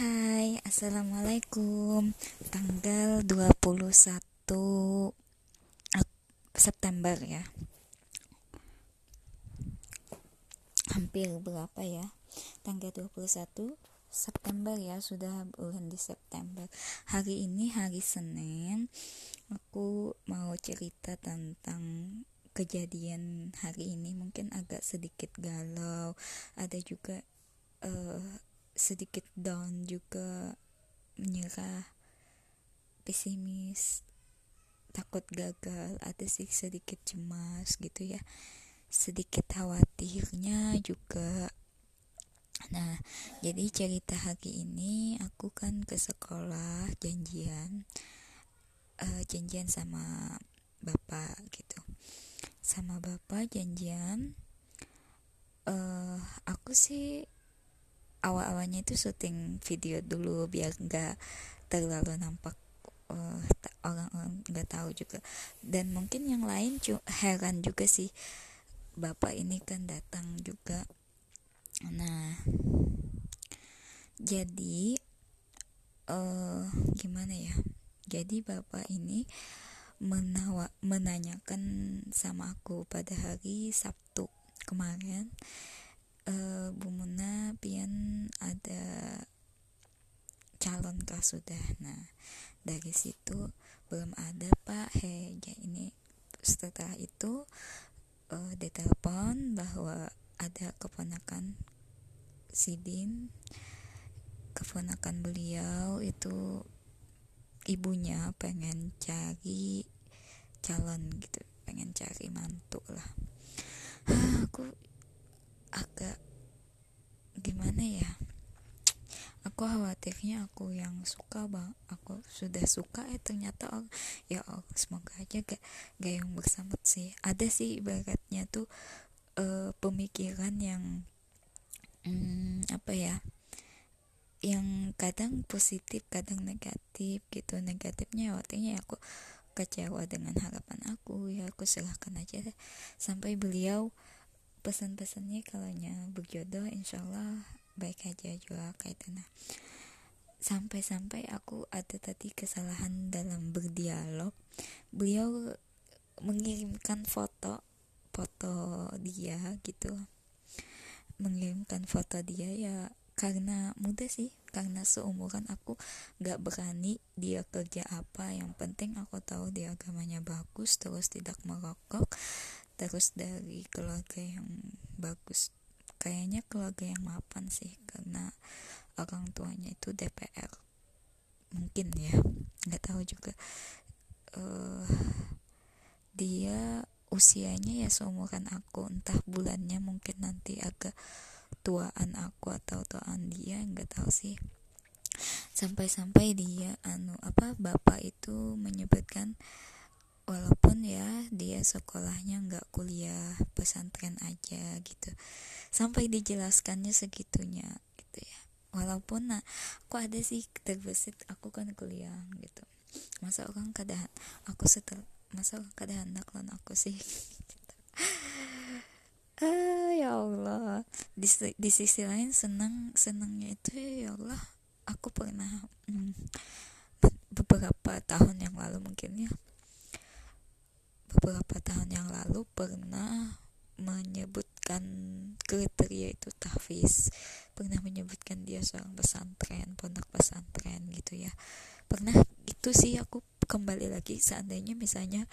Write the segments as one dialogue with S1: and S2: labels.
S1: Hai, Assalamualaikum. Tanggal 21 September ya. Hampir berapa ya? Tanggal 21 September ya Sudah bulan di September. Hari ini hari Senin. Aku mau cerita tentang kejadian hari ini. Mungkin agak sedikit galau. Ada juga uh, sedikit down juga menyerah pesimis takut gagal ada sih sedikit cemas gitu ya. Sedikit khawatirnya juga. Nah jadi cerita hari ini aku kan ke sekolah janjian uh, janjian sama bapak gitu. Sama bapak janjian uh, aku sih awal-awalnya itu syuting video dulu biar nggak terlalu nampak uh, orang-orang nggak tahu juga. Dan mungkin yang lain heran juga sih bapak ini kan datang juga. Nah jadi uh, gimana ya? Jadi bapak ini menawa menanyakan sama aku pada hari Sabtu kemarin uh, Bu Muna pian ada calon kah sudah? Nah dari situ belum ada Pak. He ya ini setelah itu uh, ditelepon bahwa ada keponakan Sidin keponakan beliau itu ibunya pengen cari calon gitu pengen cari mantu lah. Aku agak gimana ya? Aku khawatirnya aku yang suka bang aku sudah suka eh ternyata oh, ya oh, semoga aja gak gak yang bersama sih. Ada sih ibaratnya tuh uh, pemikiran yang hmm, apa ya yang kadang positif kadang negatif gitu. Negatifnya artinya ya aku kecewa dengan harapan aku ya aku serahkan aja sampai beliau pesan-pesannya kalau nya berjodoh insyaallah baik aja juga nah sampai-sampai aku ada tadi kesalahan dalam berdialog. Beliau mengirimkan foto foto dia gitu. Mengirimkan foto dia ya karena mudah sih karena seumuran aku gak berani dia kerja apa. Yang penting aku tahu dia agamanya bagus terus tidak merokok terus dari keluarga yang bagus. Kayaknya keluarga yang mapan sih karena orang tuanya itu DPR mungkin ya nggak tahu juga. Uh, dia usianya ya seumuran aku. Entah bulannya mungkin nanti agak tuaan aku atau tuaan dia nggak tahu sih. Sampai-sampai dia anu apa bapak itu menyebutkan walaupun ya dia sekolahnya nggak kuliah pesantren aja gitu. Sampai dijelaskannya segitunya gitu ya. Walaupun nah aku ada sih terbesit aku kan kuliah gitu. Masa orang keadaan aku setel masa orang keadaan naklan aku sih? Ah ya Allah. Di, di sisi lain senang senangnya itu ya Allah aku pernah hmm, beberapa tahun yang lalu mungkin ya beberapa tahun yang lalu pernah menyebutkan kriteria itu tahfiz pernah menyebutkan dia seorang pesantren pondok pesantren gitu ya. Pernah itu sih aku kembali lagi. Seandainya misalnya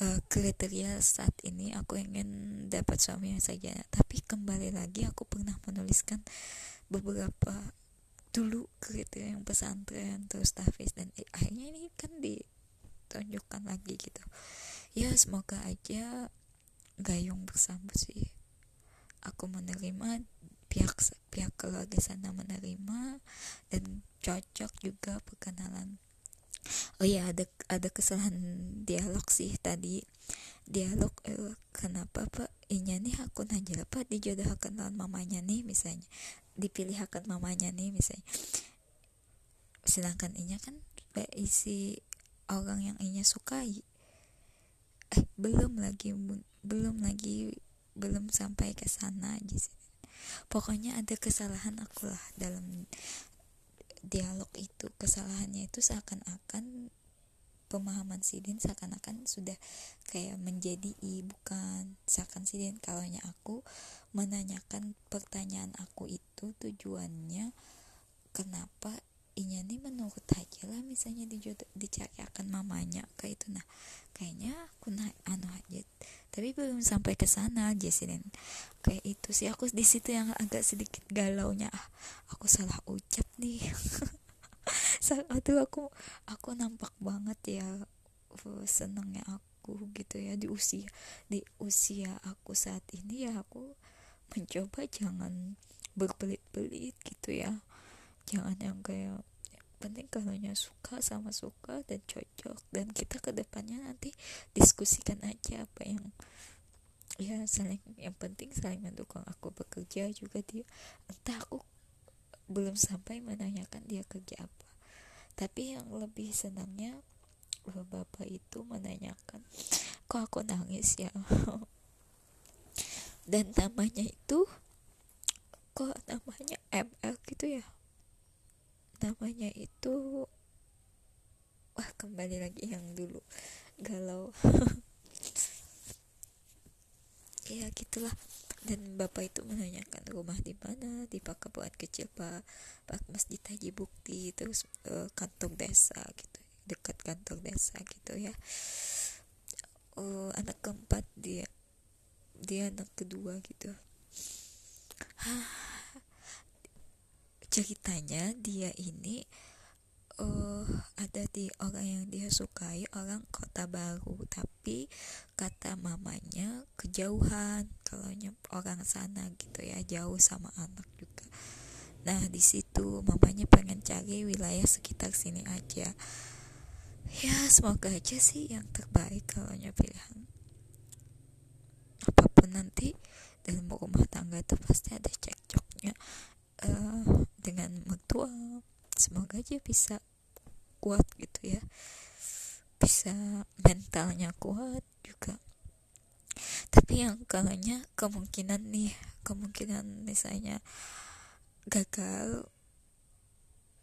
S1: uh, kriteria saat ini aku ingin dapat suami yang saja. Tapi kembali lagi aku pernah menuliskan beberapa dulu kriteria yang pesantren terus tahfiz dan eh, akhirnya ini kan ditunjukkan lagi gitu. Ya semoga aja gayung bersama sih. Aku menerima pihak pihak keluarga sana menerima dan cocok juga perkenalan. Oh ya ada ada kesalahan dialog sih tadi. Dialog eh, kenapa pak? Inya nih aku nanya apa dijodohkan lawan mamanya nih misalnya. Dipilih akan mamanya nih misalnya. Sedangkan inya kan isi orang yang inya sukai. Eh belum lagi belum lagi belum sampai ke sana pokoknya ada kesalahan aku lah dalam dialog itu. Kesalahannya itu seakan-akan pemahaman Sidin seakan-akan sudah kayak menjadi i bukan. Seakan Sidin kalau aku menanyakan pertanyaan aku itu tujuannya kenapa inya nih menurut aja lah misalnya dijodoh dicariakan mamanya kayak itu. Nah kayaknya aku nah anu aja. Tapi belum sampai ke sana sih kayak itu sih aku di situ yang agak sedikit galau nya ah aku salah ucap nih. Saat itu aku aku nampak banget ya uh, senangnya aku gitu ya. Di usia di usia aku saat ini ya aku mencoba jangan berbelit-belit gitu ya jangan yang kayak penting kalau suka sama suka dan cocok. Dan kita ke depannya nanti diskusikan aja apa yang ya saling yang penting saling mendukung aku bekerja juga dia entah aku belum sampai menanyakan dia kerja apa. Tapi yang lebih senangnya bapak itu menanyakan kok aku nangis ya? Dan namanya itu kok namanya ML gitu ya namanya itu wah kembali lagi yang dulu. Galau. Ya gitulah. Dan bapak itu menanyakan rumah di mana di Pakabuan kecil pak. Pak masjid Haji Bukti terus uh, kantor desa gitu dekat kantor desa gitu ya. Uh, anak keempat dia dia anak kedua gitu ceritanya dia ini uh, ada di orang yang dia sukai orang kota baru. Tapi kata mamanya kejauhan. Kalau orang sana gitu ya jauh sama anak juga. Nah di situ mamanya pengen cari wilayah sekitar sini aja. Ya semoga aja sih yang terbaik kalau pilihan apa pun nanti dalam rumah tangga itu pasti ada cekcoknya uh, dengan mertua semoga aja bisa kuat gitu ya. Bisa mentalnya kuat juga. Tapi yang kalanya kemungkinan nih kemungkinan misalnya gagal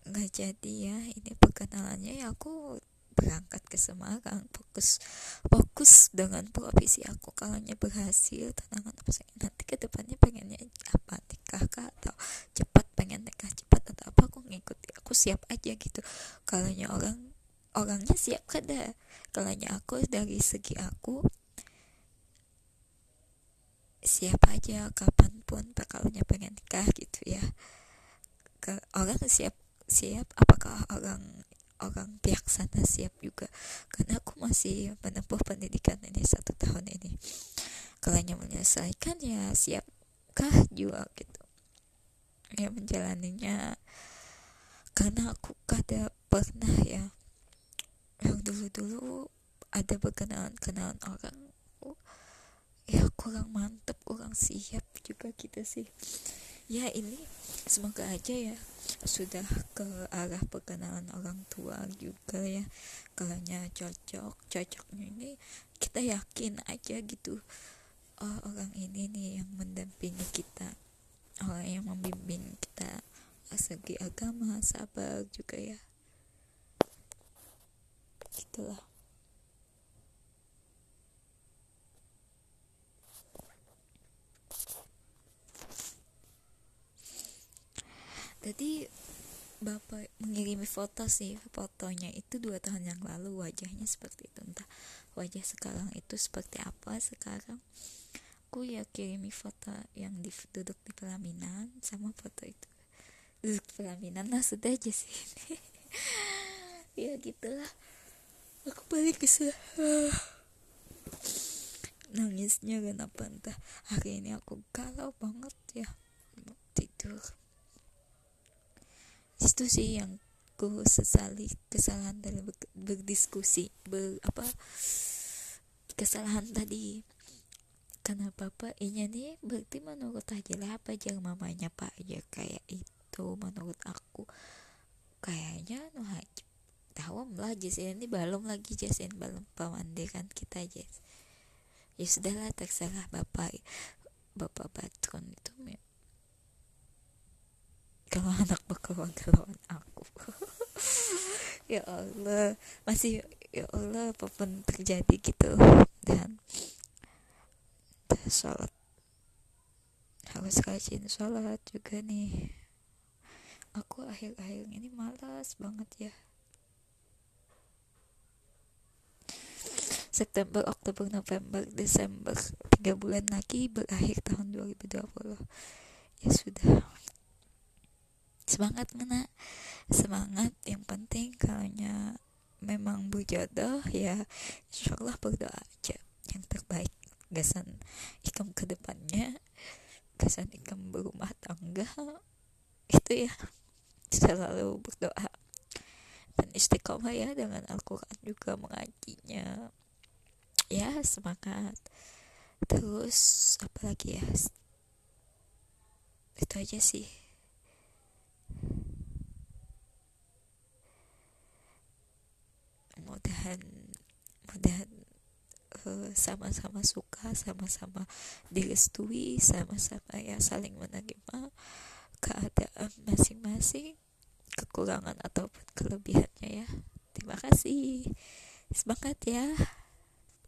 S1: nggak jadi ya ini perkenalannya ya aku berangkat ke Semarang fokus fokus dengan profesi aku. Kalau berhasil tantangan apa nanti ke depannya pengennya apa? Nikah kah atau cepat? Pengen nikah cepat atau apa? Aku ngikuti aku siap aja gitu. Kalau orang orangnya siap kada kalau aku dari segi aku siap aja kapan pun pakalnya pengen nikah gitu ya. Ke orang siap siap? Apakah orang orang pihak sana siap juga. Karena aku masih menempuh pendidikan ini satu tahun ini. Kalau menyelesaikan ya siapkah juga gitu. Ya menjalaninya. Karena aku kada pernah ya. Yang dulu-dulu ada berkenalan-kenalan orang. Ya kurang mantep kurang siap juga kita sih ya ini semoga aja ya sudah ke arah perkenalan orang tua juga ya. Kalau cocok cocoknya ini kita yakin aja gitu oh, orang ini nih yang mendampingi kita orang yang membimbing kita segi agama sabar juga ya. Gitulah tadi bapak mengirimi foto sih fotonya itu dua tahun yang lalu wajahnya seperti itu. Entah wajah sekarang itu seperti apa sekarang. Aku ya kirimi foto yang di, duduk di pelaminan sama foto itu. Duduk di pelaminan nah sudah aja sih. Ya gitulah. Aku balik ke nangisnya kenapa entah. Hari ini aku galau banget ya. Tidur itu sih yang ku sesali kesalahan dalam berdiskusi ber apa kesalahan tadi. Karena papa inya nih berarti menurut aja lah apa aja mamanya pak aja kayak itu menurut aku. Kayaknya noh tahu lah Jasin ini belum lagi Jasin belum pemandikan kita Jas ya sudahlah terserah bapak bapak patron itu kalau anak lawan aku. Ya Allah masih ya Allah apa pun terjadi gitu dan sholat. Harus rajin sholat juga nih. Aku akhir-akhir ini malas banget ya. September, Oktober, November, Desember tiga bulan lagi berakhir tahun 2020 ya sudah semangat mana semangat yang penting kalau memang berjodoh ya insyaallah berdoa aja yang terbaik. Gasan ikam ke depannya gasan ikam berumah tangga itu ya selalu berdoa. Dan istiqomah ya dengan Al-Quran juga mengajinya. Ya semangat. Terus apa lagi ya? Itu aja sih mudahan mudahan uh, sama-sama suka sama-sama direstui sama-sama ya saling menerima keadaan masing-masing kekurangan ataupun kelebihannya ya. Terima kasih. Semangat ya